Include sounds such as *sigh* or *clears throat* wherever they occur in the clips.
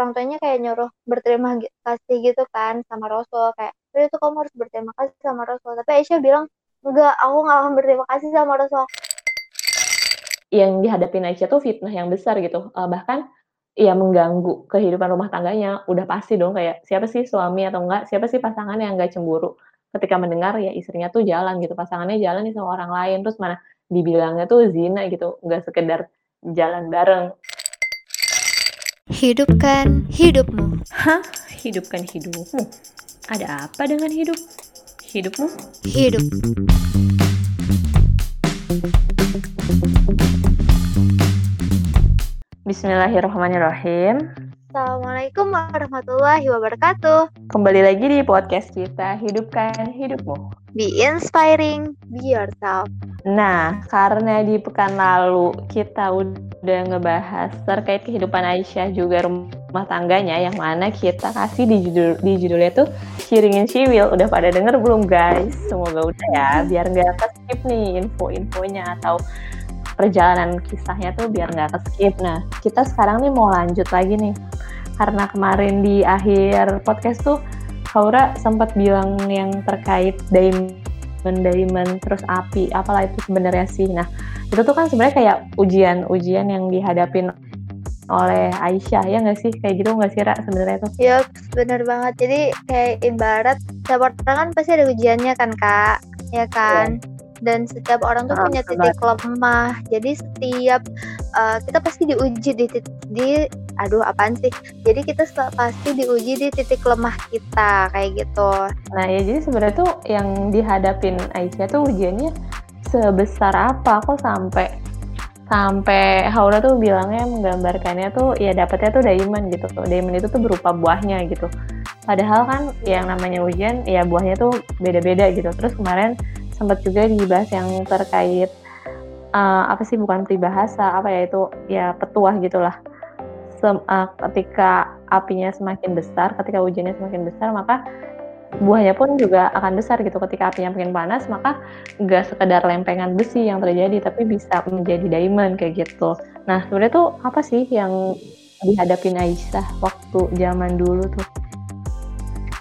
orang tuanya kayak nyuruh berterima kasih gitu kan sama Rasul kayak itu kamu harus berterima kasih sama Rasul. Tapi Aisyah bilang enggak aku nggak akan berterima kasih sama Rasul. Yang dihadapi Aisyah tuh fitnah yang besar gitu. Uh, bahkan ya mengganggu kehidupan rumah tangganya. Udah pasti dong kayak siapa sih suami atau enggak? Siapa sih pasangan yang enggak cemburu? Ketika mendengar ya istrinya tuh jalan gitu. Pasangannya jalan nih sama orang lain. Terus mana dibilangnya tuh zina gitu. Nggak sekedar jalan bareng Hidupkan hidupmu. Hah? Hidupkan hidupmu? Ada apa dengan hidup? Hidupmu? Hidup. Bismillahirrahmanirrahim. Assalamualaikum warahmatullahi wabarakatuh. Kembali lagi di podcast kita Hidupkan Hidupmu. Be inspiring, be yourself. Nah, karena di pekan lalu kita udah ngebahas terkait kehidupan Aisyah juga rumah tangganya yang mana kita kasih di judul di judulnya tuh Shiringin Will. Udah pada denger belum guys? Semoga udah ya, biar nggak skip nih info-infonya atau perjalanan kisahnya tuh biar nggak skip. Nah, kita sekarang nih mau lanjut lagi nih. Karena kemarin di akhir podcast tuh Haura sempat bilang yang terkait diamond, diamond terus api, apalah itu sebenarnya sih. Nah, itu tuh kan sebenarnya kayak ujian-ujian yang dihadapin oleh Aisyah ya nggak sih kayak gitu nggak sih Ra sebenarnya tuh? Iya benar banget jadi kayak ibarat setiap orang kan pasti ada ujiannya kan kak ya kan. Dan setiap orang tuh punya titik lemah. Jadi setiap uh, kita pasti diuji di di aduh apaan sih? Jadi kita pasti diuji di titik lemah kita kayak gitu. Nah ya jadi sebenarnya tuh yang dihadapin Aisyah tuh ujiannya sebesar apa? Kok sampai sampai Haura tuh bilangnya menggambarkannya tuh ya dapetnya tuh diamond gitu. Diamond itu tuh berupa buahnya gitu. Padahal kan yang namanya ujian ya buahnya tuh beda-beda gitu. Terus kemarin sempat juga dibahas yang terkait uh, apa sih bukan peribahasa apa ya itu ya petuah gitulah. Sem, uh, ketika apinya semakin besar ketika hujannya semakin besar maka buahnya pun juga akan besar gitu. Ketika apinya makin panas maka nggak sekedar lempengan besi yang terjadi tapi bisa menjadi diamond kayak gitu. Nah sebenarnya tuh apa sih yang dihadapin Aisyah waktu zaman dulu tuh?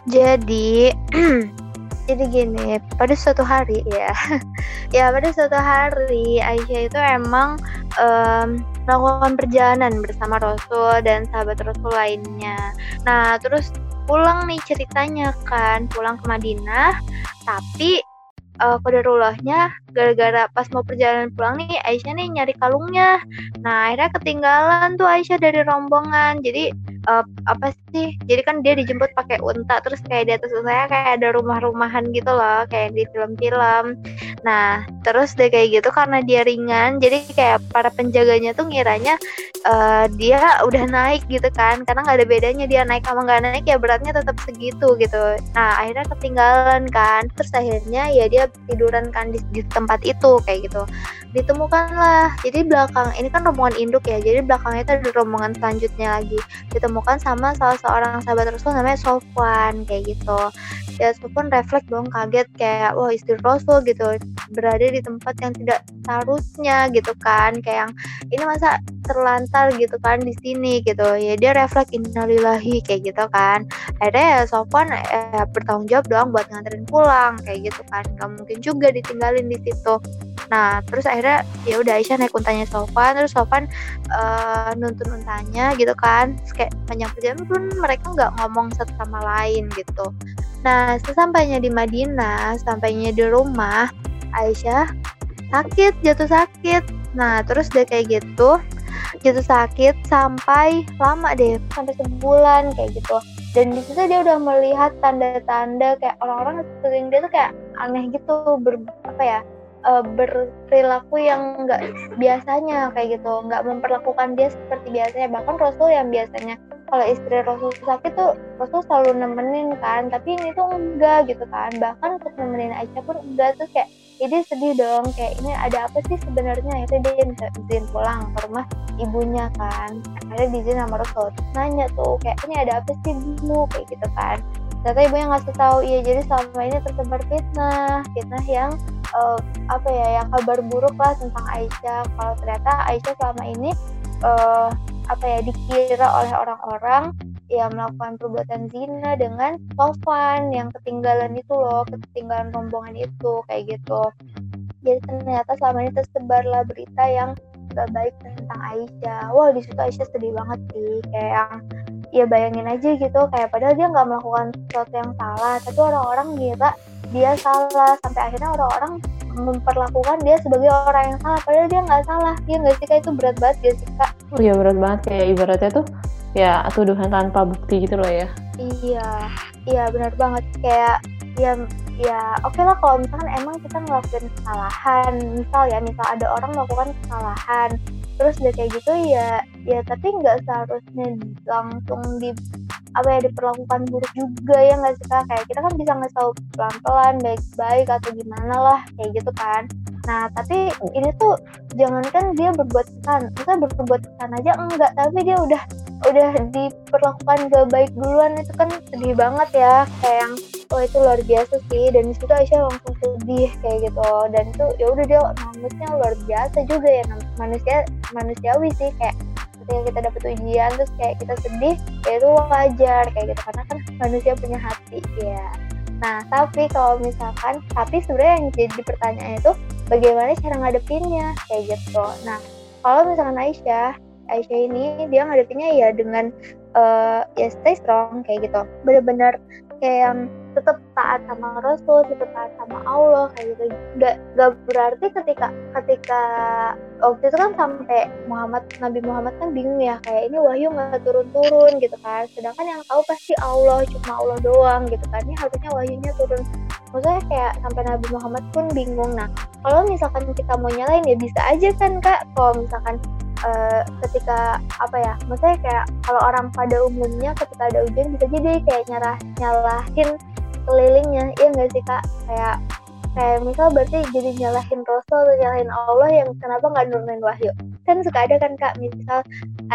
Jadi *clears throat* jadi gini pada suatu hari *laughs* ya. Ya pada suatu hari Aisyah itu emang um, melakukan perjalanan bersama Rasul dan sahabat Rasul lainnya. Nah terus pulang nih ceritanya kan pulang ke Madinah tapi uh, kodarullahnya gara-gara pas mau perjalanan pulang nih Aisyah nih nyari kalungnya. Nah akhirnya ketinggalan tuh Aisyah dari rombongan. Jadi uh, apa sih jadi kan dia dijemput pakai unta terus kayak di atas saya kayak ada rumah-rumahan gitu loh kayak di film-film. Nah terus deh kayak gitu karena dia ringan jadi kayak para penjaganya tuh ngiranya uh, dia udah naik gitu kan karena nggak ada bedanya dia naik sama nggak naik ya beratnya tetap segitu gitu. Nah akhirnya ketinggalan kan terus akhirnya ya dia tiduran kan di, di tempat itu kayak gitu. Ditemukanlah. Jadi belakang ini kan rombongan induk ya jadi belakangnya itu ada rombongan selanjutnya lagi. Ditemukan sama salah seorang sahabat Rasul namanya Sofwan kayak gitu. Ya Sofwan refleks dong kaget kayak wah istri Rasul gitu. Berada di tempat yang tidak seharusnya gitu kan. Kayak yang ini masa terlantar gitu kan di sini gitu. Ya dia refleks innalillahi kayak gitu kan. Akhirnya ya Sofwan eh, bertanggung jawab doang buat nganterin pulang kayak gitu kan. Nggak mungkin juga ditinggalin di situ nah terus akhirnya ya udah Aisyah naik untanya Sofwan terus Sofwan uh, nuntun untanya gitu kan. Terus kayak panjang perjalanan pun mereka nggak ngomong satu sama lain gitu. Nah sesampainya di Madinah sampainya di rumah Aisyah sakit jatuh sakit. Nah terus dia kayak gitu jatuh sakit sampai lama deh sampai sebulan kayak gitu. Dan di situ dia udah melihat tanda-tanda kayak orang-orang sering dia tuh kayak aneh gitu ber apa ya uh, berperilaku yang nggak biasanya kayak gitu. Nggak memperlakukan dia seperti biasanya. Bahkan Rasul yang biasanya kalau istri Rasul sakit tuh Rasul selalu nemenin kan. Tapi ini tuh enggak gitu kan. Bahkan untuk nemenin Aisyah pun enggak. Tuh kayak jadi sedih dong. Kayak ini ada apa sih sebenarnya? Akhirnya dia minta izin pulang ke rumah ibunya kan. Akhirnya diizin sama Rasul. Nanya tuh kayak ini ada apa sih ibu kayak gitu kan. Ternyata ibunya ngasih tahu iya jadi selama ini tersebar fitnah. Fitnah yang uh, apa ya yang kabar buruk lah tentang Aisyah. Kalau ternyata Aisyah selama ini uh, apa ya dikira oleh orang-orang ya melakukan perbuatan zina dengan Sofan yang ketinggalan itu loh ketinggalan rombongan itu kayak gitu. Jadi ternyata selama ini tersebarlah berita yang gak baik tentang Aisyah. Wah di situ Aisyah sedih banget sih. Kayak yang ya bayangin aja gitu kayak padahal dia nggak melakukan sesuatu yang salah tapi orang-orang ngira dia salah. Sampai akhirnya orang-orang memperlakukan dia sebagai orang yang salah. Padahal dia nggak salah. Dia nggak sih itu berat banget dia sih kak? Oh iya berat banget. Kayak ibaratnya tuh ya tuduhan tanpa bukti gitu loh ya. Iya. Iya benar banget. Kayak ya ya oke okay lah kalau misalkan emang kita ngelakuin kesalahan. Misal ya misal ada orang melakukan kesalahan terus udah kayak gitu ya ya tapi nggak seharusnya langsung di apa ya diperlakukan buruk juga ya nggak sih kak? Kayak kita kan bisa ngasih tahu pelan-pelan baik-baik atau gimana lah kayak gitu kan. Nah tapi ini tuh jangankan dia berbuat ke sana kita berbuat ke sana aja enggak tapi dia udah udah diperlakukan gak baik duluan itu kan sedih banget ya. Kayak yang oh itu luar biasa sih. Dan di situ Aisyah langsung sedih kayak gitu. Dan itu ya udah dia nangisnya luar biasa juga ya manusia manusiawi sih kayak ketika kita dapat ujian terus kayak kita sedih ya itu wajar kayak gitu. Karena kan manusia punya hati ya. Nah tapi kalau misalkan tapi sebenarnya yang jadi pertanyaan itu bagaimana cara ngadepinnya? Kayak gitu. Nah kalau misalkan Aisyah Aisyah ini dia ngadepinnya ya dengan uh, ya stay strong kayak gitu. Bener-bener kayak yang tetap taat sama Rasul, tetap taat sama Allah kayak gitu. Gak, gak berarti ketika ketika waktu itu kan sampai Muhammad Nabi Muhammad kan bingung ya kayak ini wahyu nggak turun-turun gitu kan. Sedangkan yang tahu pasti Allah cuma Allah doang gitu kan. Ini harusnya wahyunya turun. Maksudnya kayak sampai Nabi Muhammad pun bingung. Nah kalau misalkan kita mau nyalain ya bisa aja kan kak. Kalau misalkan uh, ketika apa ya maksudnya kayak kalau orang pada umumnya ketika ada ujian bisa jadi kayak nyarah nyalahin kelilingnya iya nggak sih kak kayak kayak misal berarti jadi nyalahin Rasul atau nyalahin Allah yang kenapa nggak nurunin wahyu? Kan suka ada kan kak misal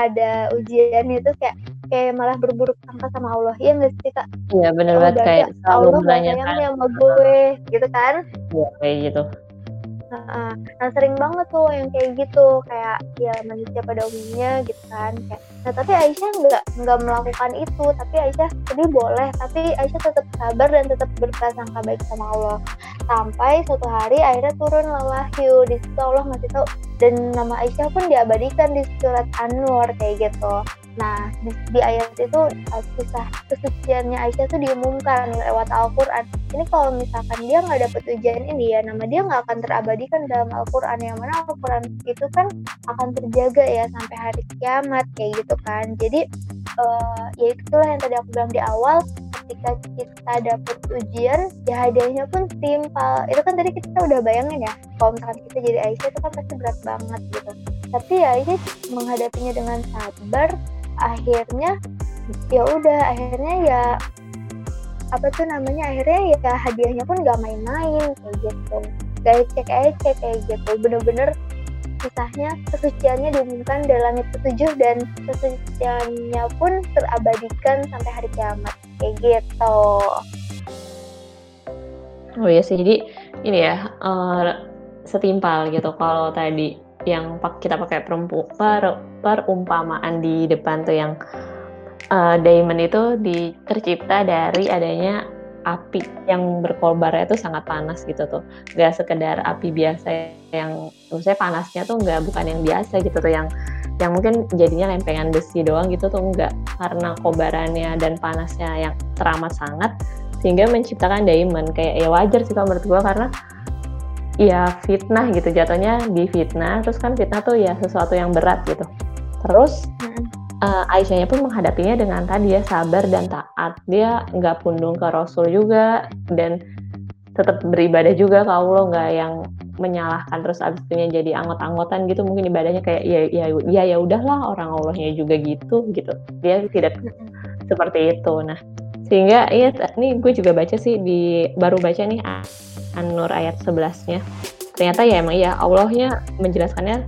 ada ujian itu kayak kayak malah berburuk sangka sama Allah. Iya nggak sih kak? Iya benar oh, banget. kayak selalu Allah menanyakan sama gue gitu kan? Iya kayak gitu. Nah, nah sering banget tuh yang kayak gitu. Kayak ya manusia pada umumnya gitu kan? Kayak nah tapi Aisyah nggak nggak melakukan itu. Tapi Aisyah sedih boleh. Tapi Aisyah tetap sabar dan tetap berprasangka baik sama Allah. Sampai suatu hari akhirnya turun wahyu di situ Allah ngasih tahu dan nama Aisyah pun diabadikan di surat An-Nur kayak gitu Nah, di, di ayat itu uh, kisah kesuciannya Aisyah itu diumumkan lewat Al-Quran. Ini kalau misalkan dia nggak dapet ujian ini ya, nama dia nggak akan terabadikan dalam Al-Quran. Yang mana Al-Quran itu kan akan terjaga ya sampai hari kiamat kayak gitu kan. Jadi uh, ya itulah yang tadi aku bilang di awal, ketika kita dapet ujian, ya hadiahnya pun timpal. Itu kan tadi kita udah bayangin ya, kalau misalkan kita jadi Aisyah itu kan pasti berat banget gitu. Tapi ya Aisyah menghadapinya dengan sabar, akhirnya ya udah akhirnya ya apa tuh namanya akhirnya ya hadiahnya pun gak main-main kayak gitu. Gak ecek-ecek kayak gitu. Bener-bener kisahnya kesuciannya diumumkan dari langit ketujuh dan kesuciannya pun terabadikan sampai hari kiamat kayak gitu. Oh iya sih jadi ini ya uh, setimpal gitu kalau tadi yang kita pakai perempu, per, perumpamaan di depan tuh yang uh, diamond itu di, tercipta dari adanya api yang berkobar itu sangat panas gitu tuh. Gak sekedar api biasa yang maksudnya panasnya tuh nggak bukan yang biasa gitu tuh yang yang mungkin jadinya lempengan besi doang gitu tuh enggak karena kobarannya dan panasnya yang teramat sangat sehingga menciptakan diamond. Kayak ya wajar sih kalau menurut gue karena ya fitnah gitu jatuhnya di fitnah terus kan fitnah tuh ya sesuatu yang berat gitu. Terus uh, Aisyahnya pun menghadapinya dengan tadi ya sabar dan taat. Dia nggak pundung ke Rasul juga dan tetap beribadah juga ke Allah nggak yang menyalahkan terus abis itu jadi anggot-anggotan gitu. Mungkin ibadahnya kayak ya ya ya ya udahlah orang Allahnya juga gitu gitu. Dia tidak seperti itu. Nah sehingga iya nih gue juga baca sih di baru baca nih An-Nur ayat 11-nya. Ternyata ya emang ya Allahnya menjelaskannya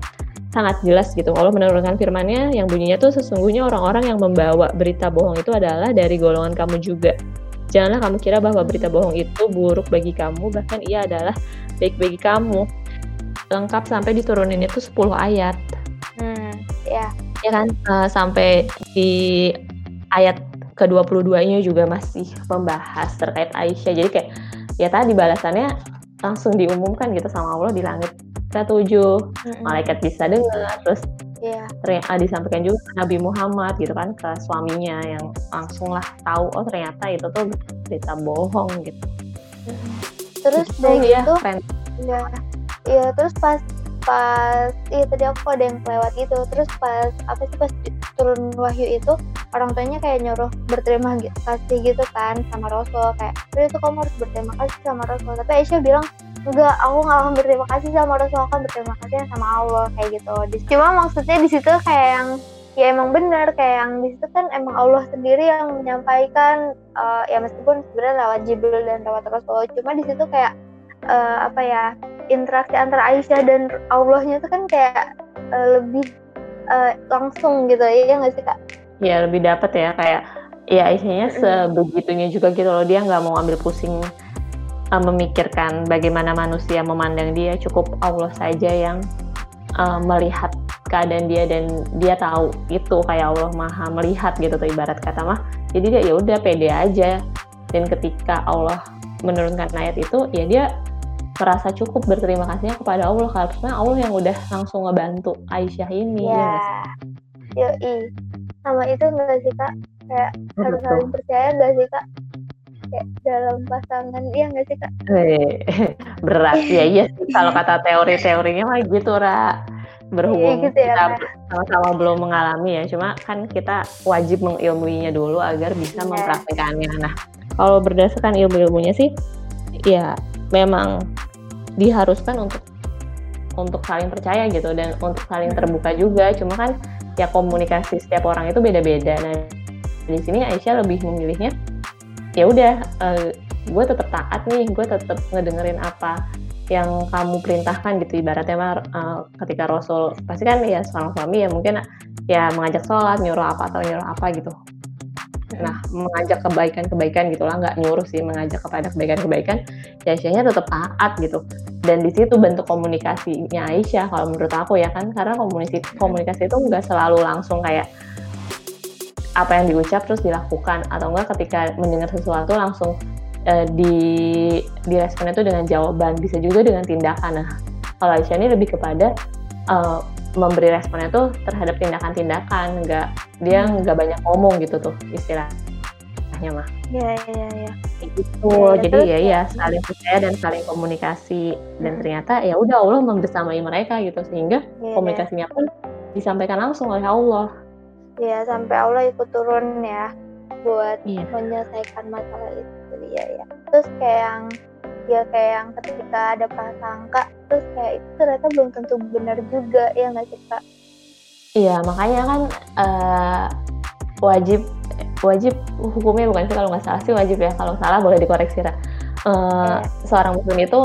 sangat jelas gitu. Allah menurunkan firman-Nya yang bunyinya tuh sesungguhnya orang-orang yang membawa berita bohong itu adalah dari golongan kamu juga. Janganlah kamu kira bahwa berita bohong itu buruk bagi kamu, bahkan ia adalah baik bagi kamu. Lengkap sampai diturunin itu 10 ayat. Hmm, ya. ya kan uh, sampai di ayat ke-22-nya juga masih membahas terkait Aisyah. Jadi kayak ya tadi balasannya langsung diumumkan gitu sama Allah di langit ketujuh, mm-hmm. malaikat bisa dengar, terus yeah. ternyata disampaikan juga Nabi Muhammad gitu kan ke suaminya yang langsung lah tahu oh ternyata itu tuh berita bohong gitu. Terus dari ya, itu, ya, ya terus pas pas iya tadi aku ada yang kelewat gitu terus pas apa sih pas turun wahyu itu orang tuanya kayak nyuruh berterima kasih gitu kan sama Rasul kayak itu kamu harus berterima kasih sama Rasul tapi Aisyah bilang enggak aku nggak akan berterima kasih sama Rasul aku akan berterima kasih sama Allah kayak gitu cuma maksudnya di situ kayak yang ya emang benar kayak yang di situ kan emang Allah sendiri yang menyampaikan uh, ya meskipun sebenarnya lewat Jibril dan lewat Rasul cuma di situ kayak uh, apa ya interaksi antara Aisyah dan Allahnya itu kan kayak uh, lebih uh, langsung gitu ya nggak sih kak? Ya lebih dapat ya kayak ya Aisyahnya sebegitunya juga gitu loh. Dia nggak mau ambil pusing uh, memikirkan bagaimana manusia memandang dia. Cukup Allah saja yang uh, melihat keadaan dia dan dia tahu itu kayak Allah maha melihat gitu tuh ibarat kata mah. Jadi dia ya udah pede aja. Dan ketika Allah menurunkan ayat itu ya dia merasa cukup berterima kasihnya kepada Allah. Karena Allah yang udah langsung ngebantu Aisyah ini ya, ya. I sama itu enggak sih kak? Kayak oh, harus saling percaya enggak sih kak? Kayak dalam pasangan iya enggak sih kak? *laughs* Berat. Ya iya sih kalau kata teori-teorinya mah gitu ra. Berhubung iya, gitu ya, kita sama-sama belum mengalami ya cuma kan kita wajib mengilmuinya dulu agar bisa yeah. mempraktekannya. Nah kalau berdasarkan ilmu-ilmunya sih ya memang diharuskan untuk untuk saling percaya gitu dan untuk saling terbuka juga. Cuma kan ya komunikasi setiap orang itu beda-beda. Nah di sini Aisyah lebih memilihnya ya udah uh, gue tetap taat nih gue tetap ngedengerin apa yang kamu perintahkan gitu. Ibaratnya mah uh, ketika Rasul pasti kan ya seorang suami ya mungkin ya mengajak sholat nyuruh apa atau nyuruh apa gitu nah mengajak kebaikan-kebaikan gitulah nggak nyuruh sih mengajak kepada kebaikan-kebaikan. Ya Aisyahnya tetap taat gitu. Dan di situ bentuk komunikasinya Aisyah kalau menurut aku ya kan karena komunikasi komunikasi itu nggak selalu langsung kayak apa yang diucap terus dilakukan. Atau enggak ketika mendengar sesuatu langsung uh, di diresponnya itu dengan jawaban bisa juga dengan tindakan. Nah kalau Aisyah ini lebih kepada uh, memberi responnya tuh terhadap tindakan-tindakan nggak dia hmm. nggak banyak ngomong gitu tuh istilahnya mah Iya iya iya. Gitu. Ya, Jadi ya ya saling percaya dan saling komunikasi dan hmm. ternyata ya udah Allah membersamai mereka gitu sehingga ya, komunikasinya pun disampaikan langsung oleh Allah. Iya sampai Allah ikut turun ya buat ya. menyelesaikan masalah itu ya ya. Terus kayak yang ya kayak yang ketika ada prasangka terus kayak itu ternyata belum tentu benar juga ya nggak sih kak iya makanya kan uh, wajib wajib hukumnya bukan sih kalau nggak salah sih wajib ya kalau salah boleh dikoreksi lah uh, yeah. seorang muslim itu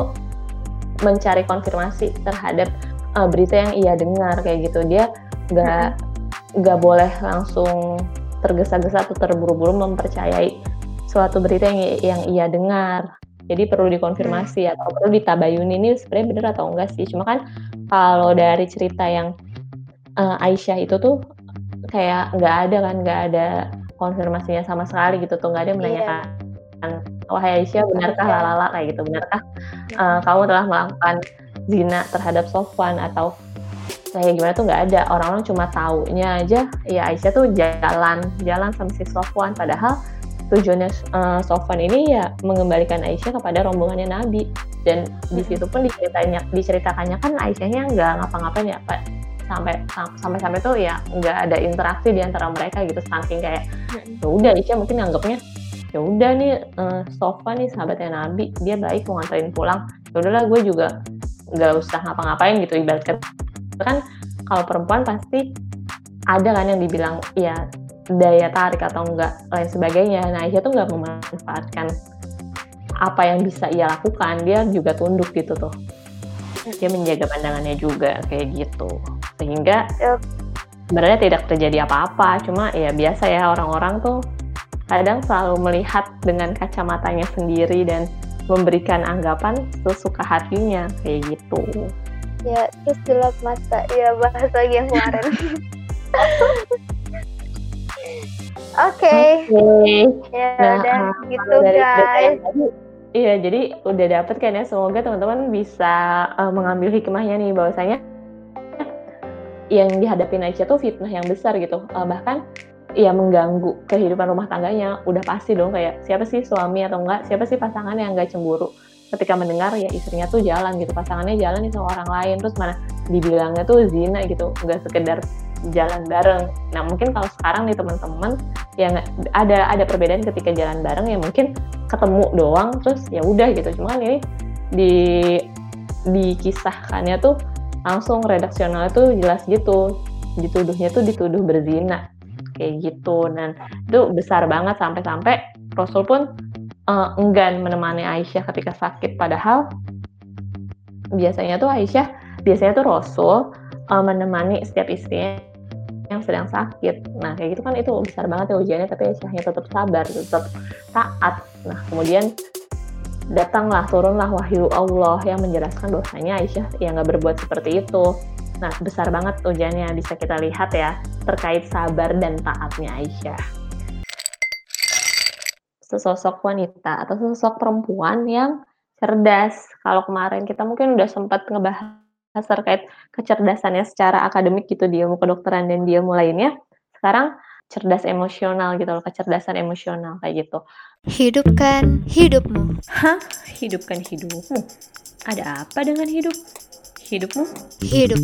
mencari konfirmasi terhadap uh, berita yang ia dengar kayak gitu dia nggak nggak mm -hmm. boleh langsung tergesa-gesa atau terburu-buru mempercayai suatu berita yang yang ia dengar jadi perlu dikonfirmasi hmm. atau perlu ditabayuni ini sebenarnya benar atau enggak sih. Cuma kan kalau dari cerita yang uh, Aisyah itu tuh kayak nggak ada kan, nggak ada konfirmasinya sama sekali gitu tuh, nggak ada yang iya. menanyakan yeah. wahai Aisyah benarkah yeah. lalala kayak gitu, benarkah uh, kamu telah melakukan zina terhadap Sofwan atau kayak gimana tuh nggak ada orang-orang cuma taunya aja ya Aisyah tuh jalan jalan sama si Sofwan padahal tujuannya uh, Sofwan ini ya mengembalikan Aisyah kepada rombongannya Nabi. Dan di situ pun diceritanya diceritakannya kan Aisyahnya nggak ngapa-ngapain ya Pak. Sampai sampai sampai tuh ya nggak ada interaksi di antara mereka gitu saking kayak ya udah Aisyah mungkin anggapnya ya udah nih uh, Sofwan nih sahabatnya Nabi dia baik mau nganterin pulang. Ya udahlah gue juga nggak usah ngapa-ngapain gitu ibarat kan kalau perempuan pasti ada kan yang dibilang ya daya tarik atau enggak lain sebagainya. Nah Aisyah tuh nggak memanfaatkan apa yang bisa ia lakukan, dia juga tunduk gitu tuh. Dia menjaga pandangannya juga kayak gitu. Sehingga sebenarnya tidak terjadi apa-apa, cuma ya biasa ya orang-orang tuh kadang selalu melihat dengan kacamatanya sendiri dan memberikan anggapan sesuka hatinya kayak gitu. Ya, terus gelap mata. Ya bahas lagi yang kemarin. *laughs* Oke, Oke. ya Nah, udah ah, gitu dari guys. iya, jadi udah dapet kan ya, semoga teman-teman bisa, eee, mengambil hikmahnya nih bahwasanya yang dihadapin Aisyah tuh fitnah yang besar gitu, eee, bahkan ya mengganggu kehidupan rumah tangganya, udah pasti dong kayak siapa sih suami atau enggak, siapa sih pasangan yang nggak cemburu ketika mendengar ya istrinya tuh jalan gitu, pasangannya jalan nih sama orang lain, terus mana dibilangnya tuh zina gitu, nggak sekedar jalan bareng. Nah mungkin kalau sekarang nih teman-teman ya nggak ada ada perbedaan ketika jalan bareng ya mungkin ketemu doang terus ya udah gitu. Cuma ini di dikisahkannya tuh langsung redaksionalnya tuh jelas gitu. Dituduhnya tuh dituduh berzina kayak gitu dan itu besar banget sampai-sampai Rasul pun eh, enggan menemani Aisyah ketika sakit padahal biasanya tuh Aisyah biasanya tuh Rasul eh, menemani setiap istrinya yang sedang sakit. Nah, kayak gitu kan itu besar banget ya ujiannya, tapi Aisyahnya tetap sabar, tetap taat. Nah, kemudian datanglah, turunlah wahyu Allah yang menjelaskan bahwasanya Aisyah ya nggak berbuat seperti itu. Nah, besar banget ujiannya, bisa kita lihat ya, terkait sabar dan taatnya Aisyah. Sesosok wanita atau sesosok perempuan yang cerdas. Kalau kemarin kita mungkin udah sempat ngebahas terkait kecerdasannya secara akademik gitu di ilmu kedokteran dan di ilmu lainnya. Sekarang cerdas emosional gitu loh, kecerdasan emosional kayak gitu. Hidupkan hidupmu. Hah? Hidupkan hidupmu? Ada apa dengan hidup? Hidupmu? Hidup.